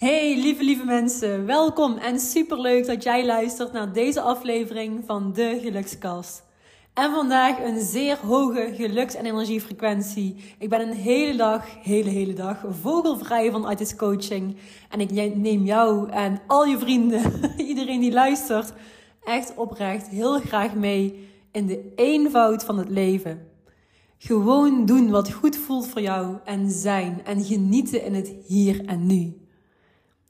Hey lieve lieve mensen, welkom en superleuk dat jij luistert naar deze aflevering van de Gelukskast. En vandaag een zeer hoge geluks- en energiefrequentie. Ik ben een hele dag, hele hele dag vogelvrij van Artist Coaching. En ik neem jou en al je vrienden, iedereen die luistert, echt oprecht heel graag mee in de eenvoud van het leven. Gewoon doen wat goed voelt voor jou en zijn en genieten in het hier en nu.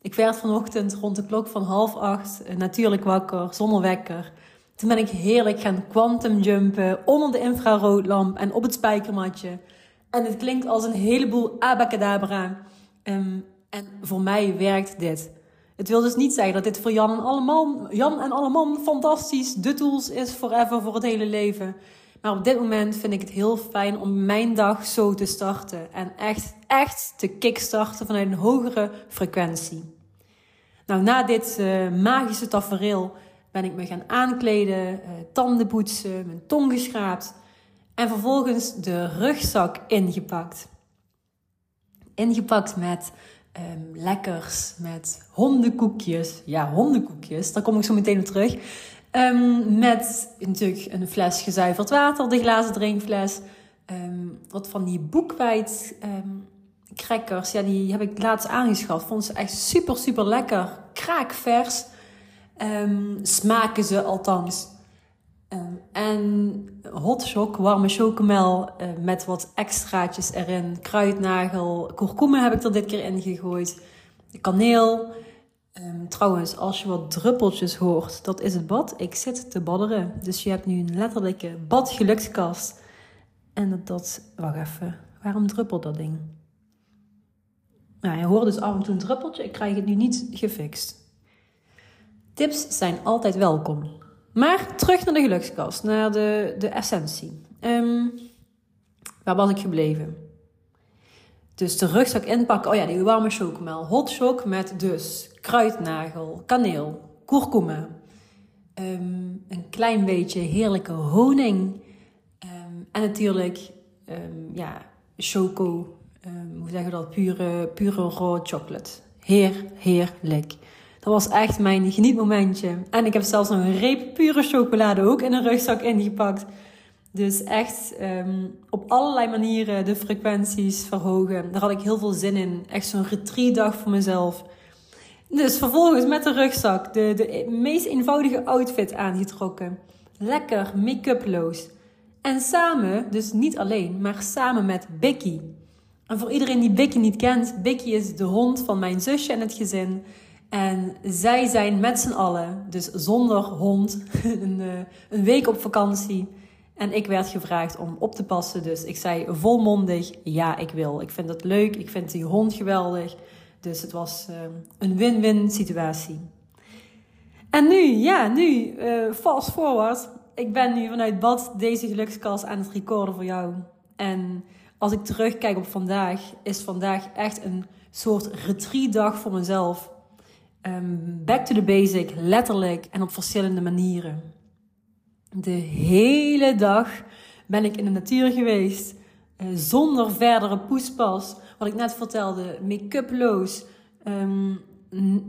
Ik werd vanochtend rond de klok van half acht eh, natuurlijk wakker, zonder wekker. Toen ben ik heerlijk gaan quantum jumpen onder de infraroodlamp en op het spijkermatje. En het klinkt als een heleboel abacadabra. Um, en voor mij werkt dit. Het wil dus niet zeggen dat dit voor Jan en Alleman, Jan en Alleman fantastisch de tools is forever voor het hele leven. Maar op dit moment vind ik het heel fijn om mijn dag zo te starten. En echt, echt te kickstarten vanuit een hogere frequentie. Nou, na dit uh, magische tafereel ben ik me gaan aankleden, uh, tanden poetsen, mijn tong geschraapt. En vervolgens de rugzak ingepakt. Ingepakt met um, lekkers, met hondenkoekjes. Ja, hondenkoekjes, daar kom ik zo meteen op terug. Um, met natuurlijk een fles gezuiverd water, de glazen drinkfles. Um, wat van die boekwijd um, crackers. Ja, die heb ik laatst aangeschaft. Vond ze echt super, super lekker. Kraakvers. smaken ze althans. en hot shock, warme chocomel uh, met wat extraatjes erin. Kruidnagel, kurkuma heb ik er dit keer in gegooid. Kaneel. Um, trouwens, als je wat druppeltjes hoort, dat is het bad. Ik zit te badderen. Dus je hebt nu een letterlijke badgelukskast. En dat, dat... Wacht even. Waarom druppelt dat ding? Nou, je hoort dus af en toe een druppeltje. Ik krijg het nu niet gefixt. Tips zijn altijd welkom. Maar terug naar de gelukskast. Naar de, de essentie. Um, waar was ik gebleven? Dus de rugzak inpakken. Oh ja, die warme chocomel. Hot shock met dus kruidnagel, kaneel, kurkuma. Um, een klein beetje heerlijke honing. Um, en natuurlijk, um, ja, choco. hoe zeggen we dat? Pure, pure raw chocolate. Heer, heerlijk. Dat was echt mijn genietmomentje. En ik heb zelfs een reep pure chocolade ook in een rugzak ingepakt. Dus echt um, op allerlei manieren de frequenties verhogen. Daar had ik heel veel zin in. Echt zo'n retreatdag voor mezelf. Dus vervolgens met de rugzak de, de meest eenvoudige outfit aangetrokken. Lekker make-uploos. En samen, dus niet alleen, maar samen met Bicky. En voor iedereen die Bicky niet kent, Bicky is de hond van mijn zusje en het gezin. En zij zijn met z'n allen, dus zonder hond, een, eh, een week op vakantie en ik werd gevraagd om op te passen. Dus ik zei volmondig: ja, ik wil. Ik vind het leuk. Ik vind die hond geweldig. Dus het was uh, een win-win situatie. En nu, ja, nu, uh, fast forward. Ik ben nu vanuit bad deze gelukskast aan het recorden voor jou. En als ik terugkijk op vandaag, is vandaag echt een soort retreatdag voor mezelf. Um, back to the basic, letterlijk en op verschillende manieren. De hele dag ben ik in de natuur geweest. Uh, zonder verdere poespas. Wat ik net vertelde, make-uploos. Um,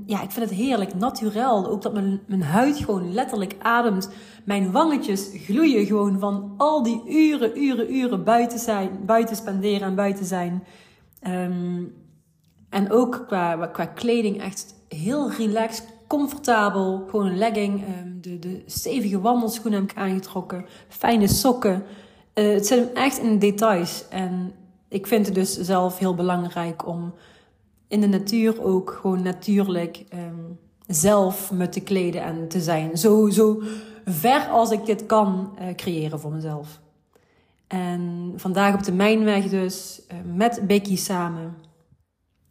ja, ik vind het heerlijk, naturel. Ook dat mijn, mijn huid gewoon letterlijk ademt. Mijn wangetjes gloeien gewoon van al die uren, uren, uren buiten zijn. Buiten spenderen en buiten zijn. Um, en ook qua, qua kleding echt heel relaxed, comfortabel. Gewoon een legging. Um, de, de stevige wandelschoenen heb ik aangetrokken. Fijne sokken. Uh, het zit hem echt in de details. En ik vind het dus zelf heel belangrijk om in de natuur ook gewoon natuurlijk um, zelf me te kleden en te zijn. Zo, zo ver als ik dit kan uh, creëren voor mezelf. En vandaag op de Mijnweg dus, uh, met Becky samen.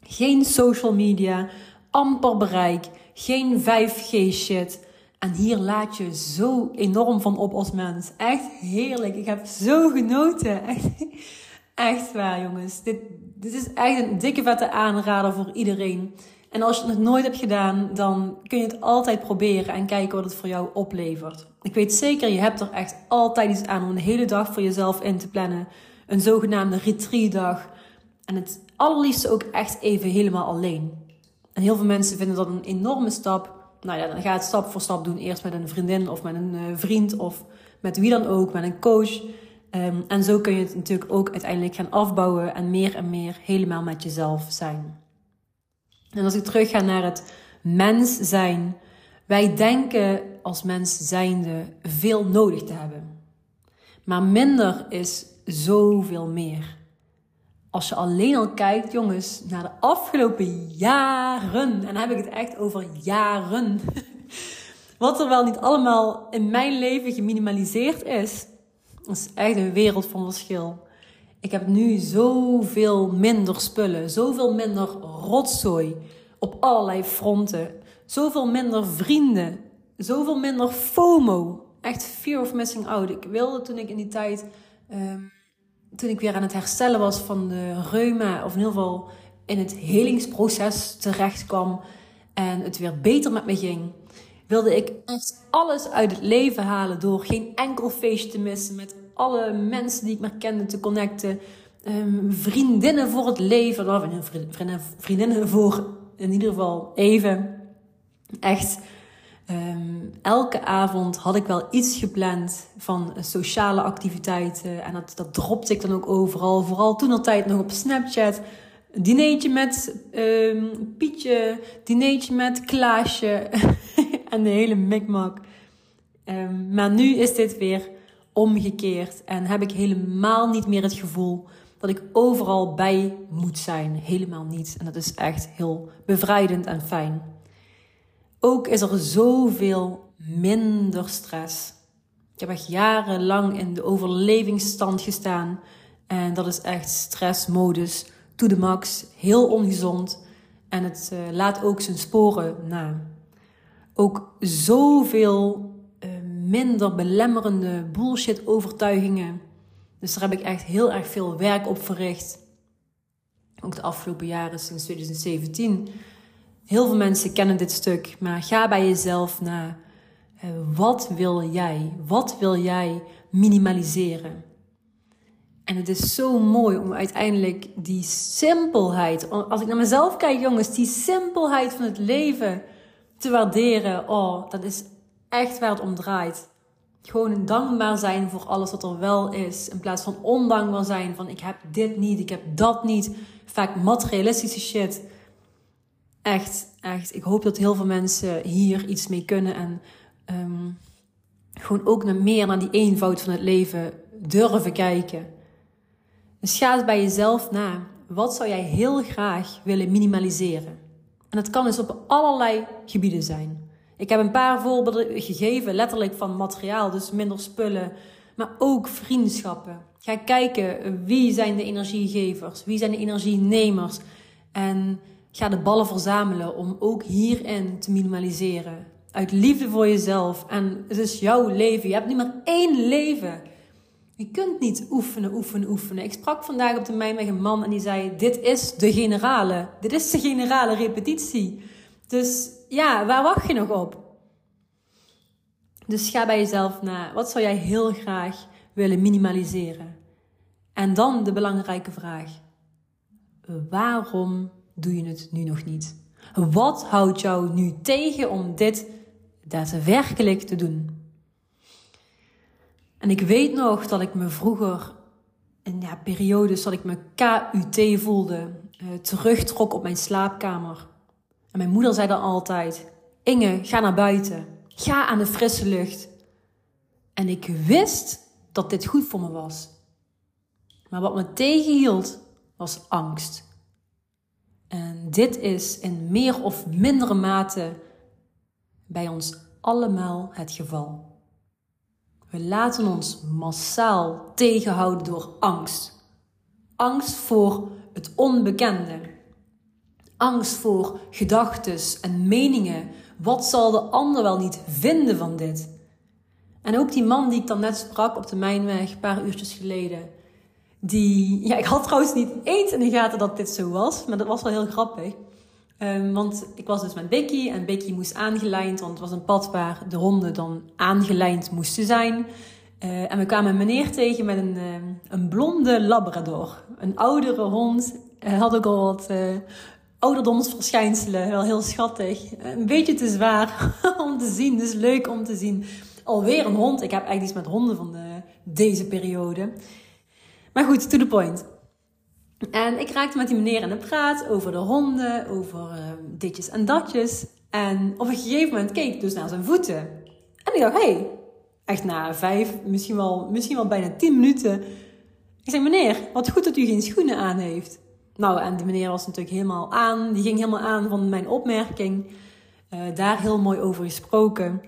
Geen social media, amper bereik, geen 5G shit. En hier laat je zo enorm van op als mens. Echt heerlijk. Ik heb zo genoten. Echt, waar, jongens. Dit, dit is echt een dikke vette aanrader voor iedereen. En als je het nog nooit hebt gedaan, dan kun je het altijd proberen en kijken wat het voor jou oplevert. Ik weet zeker, je hebt er echt altijd iets aan om een hele dag voor jezelf in te plannen. Een zogenaamde retreatdag. En het allerliefste ook echt even helemaal alleen. En heel veel mensen vinden dat een enorme stap. Nou ja, dan ga je het stap voor stap doen. Eerst met een vriendin of met een uh, vriend of met wie dan ook, met een coach. Um, en zo kun je het natuurlijk ook uiteindelijk gaan afbouwen en meer en meer helemaal met jezelf zijn. En als ik terug ga naar het mens zijn. Wij denken als mens zijnde veel nodig te hebben. Maar minder is zoveel meer. Als je alleen al kijkt, jongens, naar de afgelopen jaren, en dan heb ik het echt over jaren, wat er wel niet allemaal in mijn leven geminimaliseerd is, dat is echt een wereld van verschil. Ik heb nu zoveel minder spullen, zoveel minder rotzooi op allerlei fronten, zoveel minder vrienden, zoveel minder FOMO. Echt fear of missing out. Ik wilde toen ik in die tijd, ehm, toen ik weer aan het herstellen was van de reuma, of in ieder geval in het helingsproces terecht kwam en het weer beter met me ging, wilde ik echt alles uit het leven halen door geen enkel feestje te missen, met alle mensen die ik maar kende te connecten, um, vriendinnen voor het leven, of vriendinnen voor in ieder geval even. Echt Um, elke avond had ik wel iets gepland van sociale activiteiten. En dat, dat dropte ik dan ook overal. Vooral toen altijd nog op Snapchat. Dineetje met um, Pietje. Dineetje met Klaasje. en de hele mikmak. Um, maar nu is dit weer omgekeerd. En heb ik helemaal niet meer het gevoel dat ik overal bij moet zijn. Helemaal niet. En dat is echt heel bevrijdend en fijn. Ook is er zoveel minder stress. Ik heb echt jarenlang in de overlevingsstand gestaan. En dat is echt stressmodus to the max. Heel ongezond. En het uh, laat ook zijn sporen na. Ook zoveel uh, minder belemmerende bullshit overtuigingen. Dus daar heb ik echt heel erg veel werk op verricht. Ook de afgelopen jaren, sinds 2017 Heel veel mensen kennen dit stuk, maar ga bij jezelf na. Eh, wat wil jij? Wat wil jij minimaliseren? En het is zo mooi om uiteindelijk die simpelheid, als ik naar mezelf kijk, jongens, die simpelheid van het leven te waarderen. Oh, dat is echt waar het om draait. Gewoon dankbaar zijn voor alles wat er wel is. In plaats van ondankbaar zijn van ik heb dit niet, ik heb dat niet. Vaak materialistische shit echt, echt, ik hoop dat heel veel mensen hier iets mee kunnen. En um, gewoon ook naar meer naar die eenvoud van het leven durven kijken. Dus ga eens bij jezelf na. Wat zou jij heel graag willen minimaliseren? En dat kan dus op allerlei gebieden zijn. Ik heb een paar voorbeelden gegeven, letterlijk van materiaal, dus minder spullen, maar ook vriendschappen. Ga kijken wie zijn de energiegevers, wie zijn de energienemers. En Ga de ballen verzamelen om ook hierin te minimaliseren. Uit liefde voor jezelf. En het is jouw leven. Je hebt niet maar één leven. Je kunt niet oefenen, oefenen, oefenen. Ik sprak vandaag op de mijn met een man en die zei: Dit is de generale. Dit is de generale repetitie. Dus ja, waar wacht je nog op? Dus ga bij jezelf na. Wat zou jij heel graag willen minimaliseren? En dan de belangrijke vraag: waarom doe je het nu nog niet? Wat houdt jou nu tegen om dit daadwerkelijk te doen? En ik weet nog dat ik me vroeger, in ja, periodes dat ik me KUT voelde, uh, terugtrok op mijn slaapkamer. En mijn moeder zei dan altijd: Inge, ga naar buiten. Ga aan de frisse lucht. En ik wist dat dit goed voor me was. Maar wat me tegenhield was angst. En dit is in meer of mindere mate bij ons allemaal het geval. We laten ons massaal tegenhouden door angst. Angst voor het onbekende. Angst voor gedachten en meningen. Wat zal de ander wel niet vinden van dit? En ook die man die ik dan net sprak op de Mijnweg, een paar uurtjes geleden. Die, ja, ik had trouwens niet eens in de gaten dat dit zo was, maar dat was wel heel grappig. Um, want ik was dus met Becky en Becky moest aangelijnd, want het was een pad waar de honden dan aangelijnd moesten zijn. Uh, en we kwamen een meneer tegen met een, uh, een blonde labrador. Een oudere hond. Hij had ook al wat uh, ouderdomsverschijnselen. Wel heel schattig. Een beetje te zwaar om te zien, dus leuk om te zien. Alweer een hond. Ik heb eigenlijk iets met honden van de, deze periode. Maar goed, to the point. En ik raakte met die meneer in de praat over de honden, over uh, ditjes en datjes. En op een gegeven moment keek ik dus naar zijn voeten. En ik dacht, hé, hey, echt na vijf, misschien wel, misschien wel bijna tien minuten. Ik zei, meneer, wat goed dat u geen schoenen aan heeft. Nou, en die meneer was natuurlijk helemaal aan. Die ging helemaal aan van mijn opmerking. Uh, daar heel mooi over gesproken.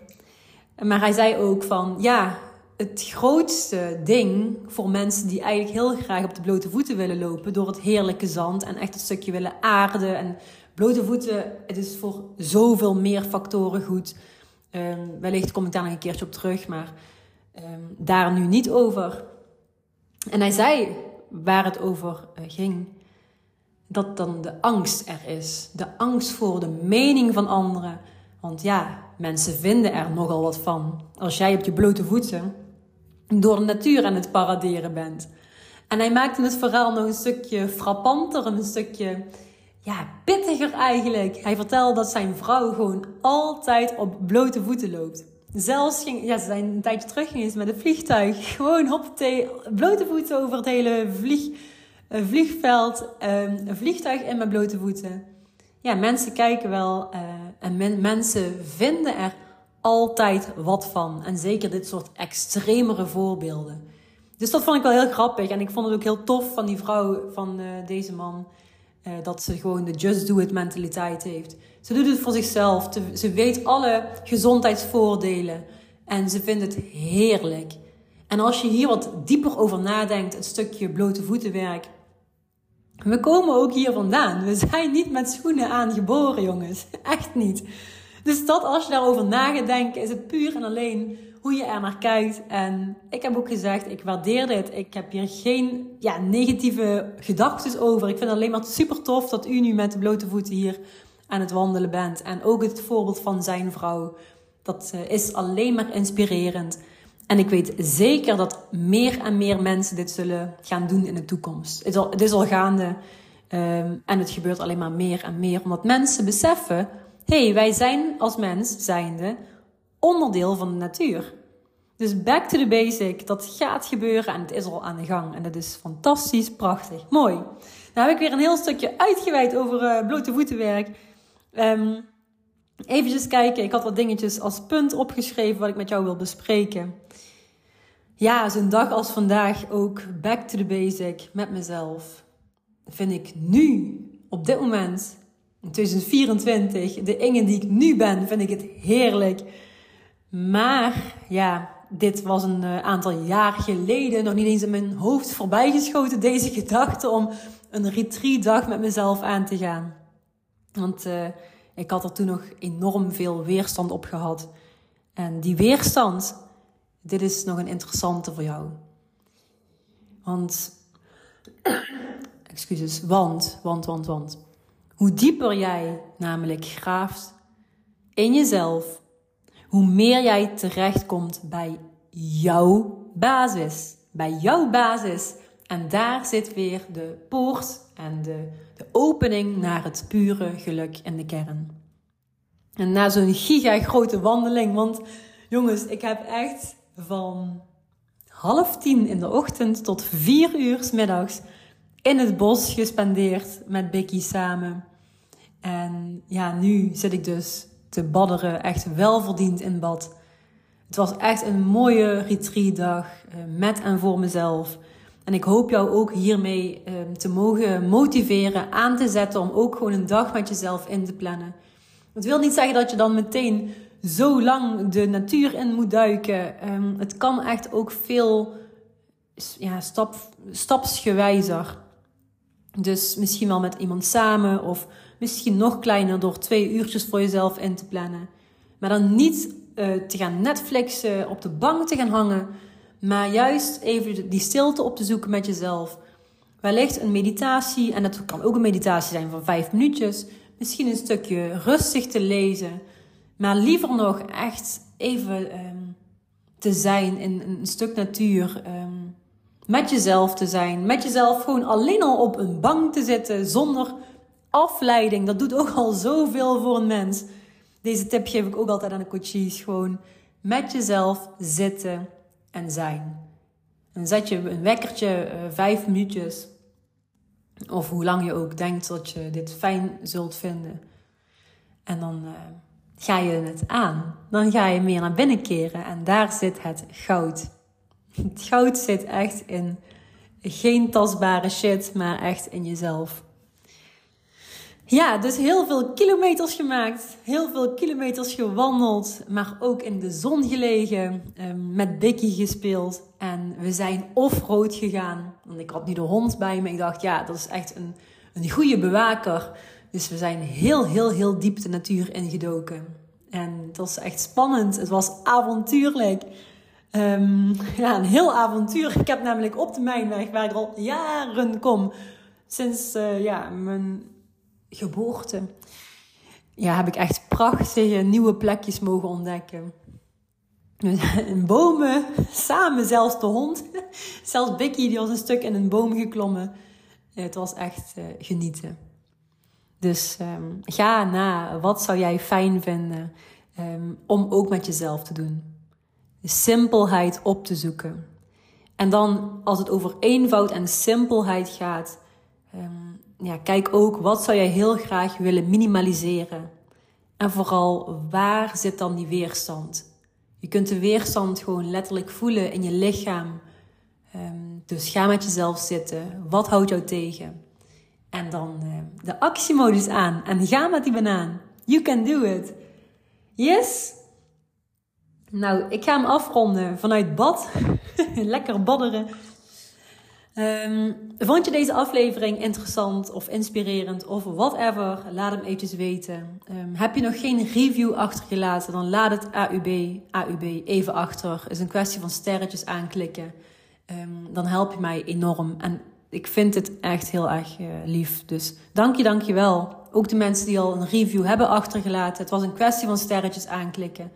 Maar hij zei ook van, ja, het grootste ding voor mensen die eigenlijk heel graag op de blote voeten willen lopen door het heerlijke zand en echt een stukje willen aarden en blote voeten, het is voor zoveel meer factoren goed. Um, wellicht kom ik daar nog een keertje op terug, maar um, daar nu niet over. En hij zei waar het over uh, ging, dat dan de angst er is. De angst voor de mening van anderen. Want ja, mensen vinden er nogal wat van. Als jij op je blote voeten door de natuur aan het paraderen bent. En hij maakte het verhaal nog een stukje frappanter, een stukje ja, pittiger eigenlijk. Hij vertelde dat zijn vrouw gewoon altijd op blote voeten loopt. Zelfs ging, ja, ze zijn een tijdje terug geweest met een vliegtuig. Gewoon op blote voeten over het hele vlieg, uh, vliegveld. Uh, een vliegtuig in met blote voeten. Ja, mensen kijken wel uh, en men, mensen vinden er altijd wat van. En zeker dit soort extremere voorbeelden. Dus dat vond ik wel heel grappig. En ik vond het ook heel tof van die vrouw, van uh, deze man. Uh, dat ze gewoon de just do it mentaliteit heeft. Ze doet het voor zichzelf. Ze weet alle gezondheidsvoordelen. En ze vindt het heerlijk. En als je hier wat dieper over nadenkt, het stukje blote voetenwerk. We komen ook hier vandaan. We zijn niet met schoenen aangeboren, jongens. Echt niet. Dus dat als je daarover na gaat denken, is het puur en alleen hoe je er naar kijkt. En ik heb ook gezegd, ik waardeer dit. Ik heb hier geen ja, negatieve gedachten over. Ik vind het alleen maar super tof dat u nu met de blote voeten hier aan het wandelen bent. En ook het voorbeeld van zijn vrouw. Dat eh, is alleen maar inspirerend. En ik weet zeker dat meer en meer mensen dit zullen gaan doen in de toekomst. Het is al, is al gaande. Um, en het gebeurt alleen maar meer en meer. Omdat mensen beseffen hey, wij zijn als mens zijnde onderdeel van de natuur. Dus back to the basic, dat gaat gebeuren en het is al aan de gang. En dat is fantastisch, prachtig, mooi. Nou heb ik weer een heel stukje uitgeweid over uh, blote voetenwerk. Even kijken, ik had wat dingetjes als punt opgeschreven wat ik met jou wil bespreken. Ja, zo'n dag als vandaag ook back to the basic met mezelf. Vind ik nu, op dit moment, 2024, de Inge die ik nu ben, vind ik het heerlijk. Maar ja, dit was een uh, aantal jaar geleden nog niet eens in mijn hoofd voorbijgeschoten, deze gedachte om een retreatdag met mezelf aan te gaan. Want uh, ik had er toen nog enorm veel weerstand op gehad. En die weerstand, dit is nog een interessante voor jou. Want, excuses, want, want, want, want. Hoe dieper jij namelijk graaft in jezelf, hoe meer jij terechtkomt bij jouw basis. Bij jouw basis. En daar zit weer de poort en de, de opening naar het pure geluk in de kern. En na zo'n giga grote wandeling, want jongens, ik heb echt van half tien in de ochtend tot vier uur s middags in het bos gespendeerd met Becky samen. En ja, nu zit ik dus te badderen, echt welverdiend in bad. Het was echt een mooie retreatdag uh, met en voor mezelf. En ik hoop jou ook hiermee uh, te mogen motiveren, aan te zetten om ook gewoon een dag met jezelf in te plannen. Het wil niet zeggen dat je dan meteen zo lang de natuur in moet duiken. Um, het kan echt ook veel ja, stap, stapsgewijzer. Dus misschien wel met iemand samen of misschien nog kleiner door twee uurtjes voor jezelf in te plannen. Maar dan niet uh, te gaan Netflixen, op de bank te gaan hangen, maar juist even die stilte op te zoeken met jezelf. Wellicht een meditatie, en dat kan ook een meditatie zijn van vijf minuutjes. Misschien een stukje rustig te lezen, maar liever nog echt even um, te zijn in een stuk natuur. Um, met jezelf te zijn, met jezelf gewoon alleen al op een bank te zitten zonder afleiding. Dat doet ook al zoveel voor een mens. Deze tip geef ik ook altijd aan de coaches. Gewoon met jezelf zitten en zijn. En zet je een wekkertje, uh, vijf minuutjes. Of hoe lang je ook denkt dat je dit fijn zult vinden. En dan uh, ga je het aan. Dan ga je meer naar binnen keren. En daar zit het goud. Het goud zit echt in geen tastbare shit, maar echt in jezelf. Ja, dus heel veel kilometers gemaakt, heel veel kilometers gewandeld, maar ook in de zon gelegen, ehm, met Bikkie gespeeld. En we zijn off-road gegaan. Want ik had nu de hond bij me. Ik dacht, ja, dat is echt een, een goede bewaker. Dus we zijn heel, heel, heel diep de natuur ingedoken. En het was echt spannend. Het was avontuurlijk. Um, ja, een heel avontuur. Ik heb namelijk op de Mijnweg, waar ik al jaren kom, sinds uh, ja, mijn geboorte, ja, heb ik echt prachtige nieuwe plekjes mogen ontdekken. In bomen, samen zelfs de hond. Zelfs Bicky, die was een stuk in een boom geklommen. Het was echt uh, genieten. Dus um, ga na, wat zou jij fijn vinden um, om ook met jezelf te doen? De simpelheid op te zoeken. En dan, als het over eenvoud en simpelheid gaat, um, ja, kijk ook wat zou jij heel graag willen minimaliseren. En vooral, waar zit dan die weerstand? Je kunt de weerstand gewoon letterlijk voelen in je lichaam. Um, dus ga met jezelf zitten. Wat houdt jou tegen? En dan uh, de actiemodus aan. En ga met die banaan. You can do it. Yes? Nou, ik ga hem afronden vanuit bad. Lekker badderen. Um, vond je deze aflevering interessant of inspirerend of whatever? Laat hem eventjes weten. Um, heb je nog geen review achtergelaten? Dan laat het AUB, AUB even achter. is een kwestie van sterretjes aanklikken. Um, dan help je mij enorm. En ik vind het echt heel erg uh, lief. Dus dank je, dank je wel. Ook de mensen die al een review hebben achtergelaten. Het was een kwestie van sterretjes aanklikken.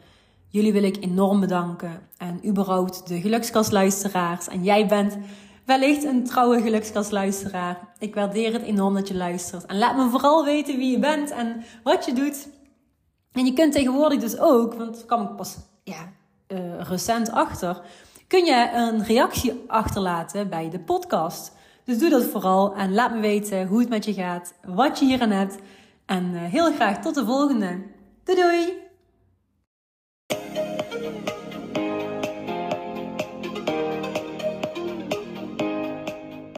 Jullie wil ik enorm bedanken. En überhaupt de gelukskastluisteraars. En jij bent wellicht een trouwe gelukskastluisteraar. Ik waardeer het enorm dat je luistert. En laat me vooral weten wie je bent en wat je doet. En je kunt tegenwoordig dus ook, want dat kwam ik pas ja, uh, recent achter, kun je een reactie achterlaten bij de podcast. Dus doe dat vooral en laat me weten hoe het met je gaat, wat je hier aan hebt. En uh, heel graag tot de volgende. Doei doei!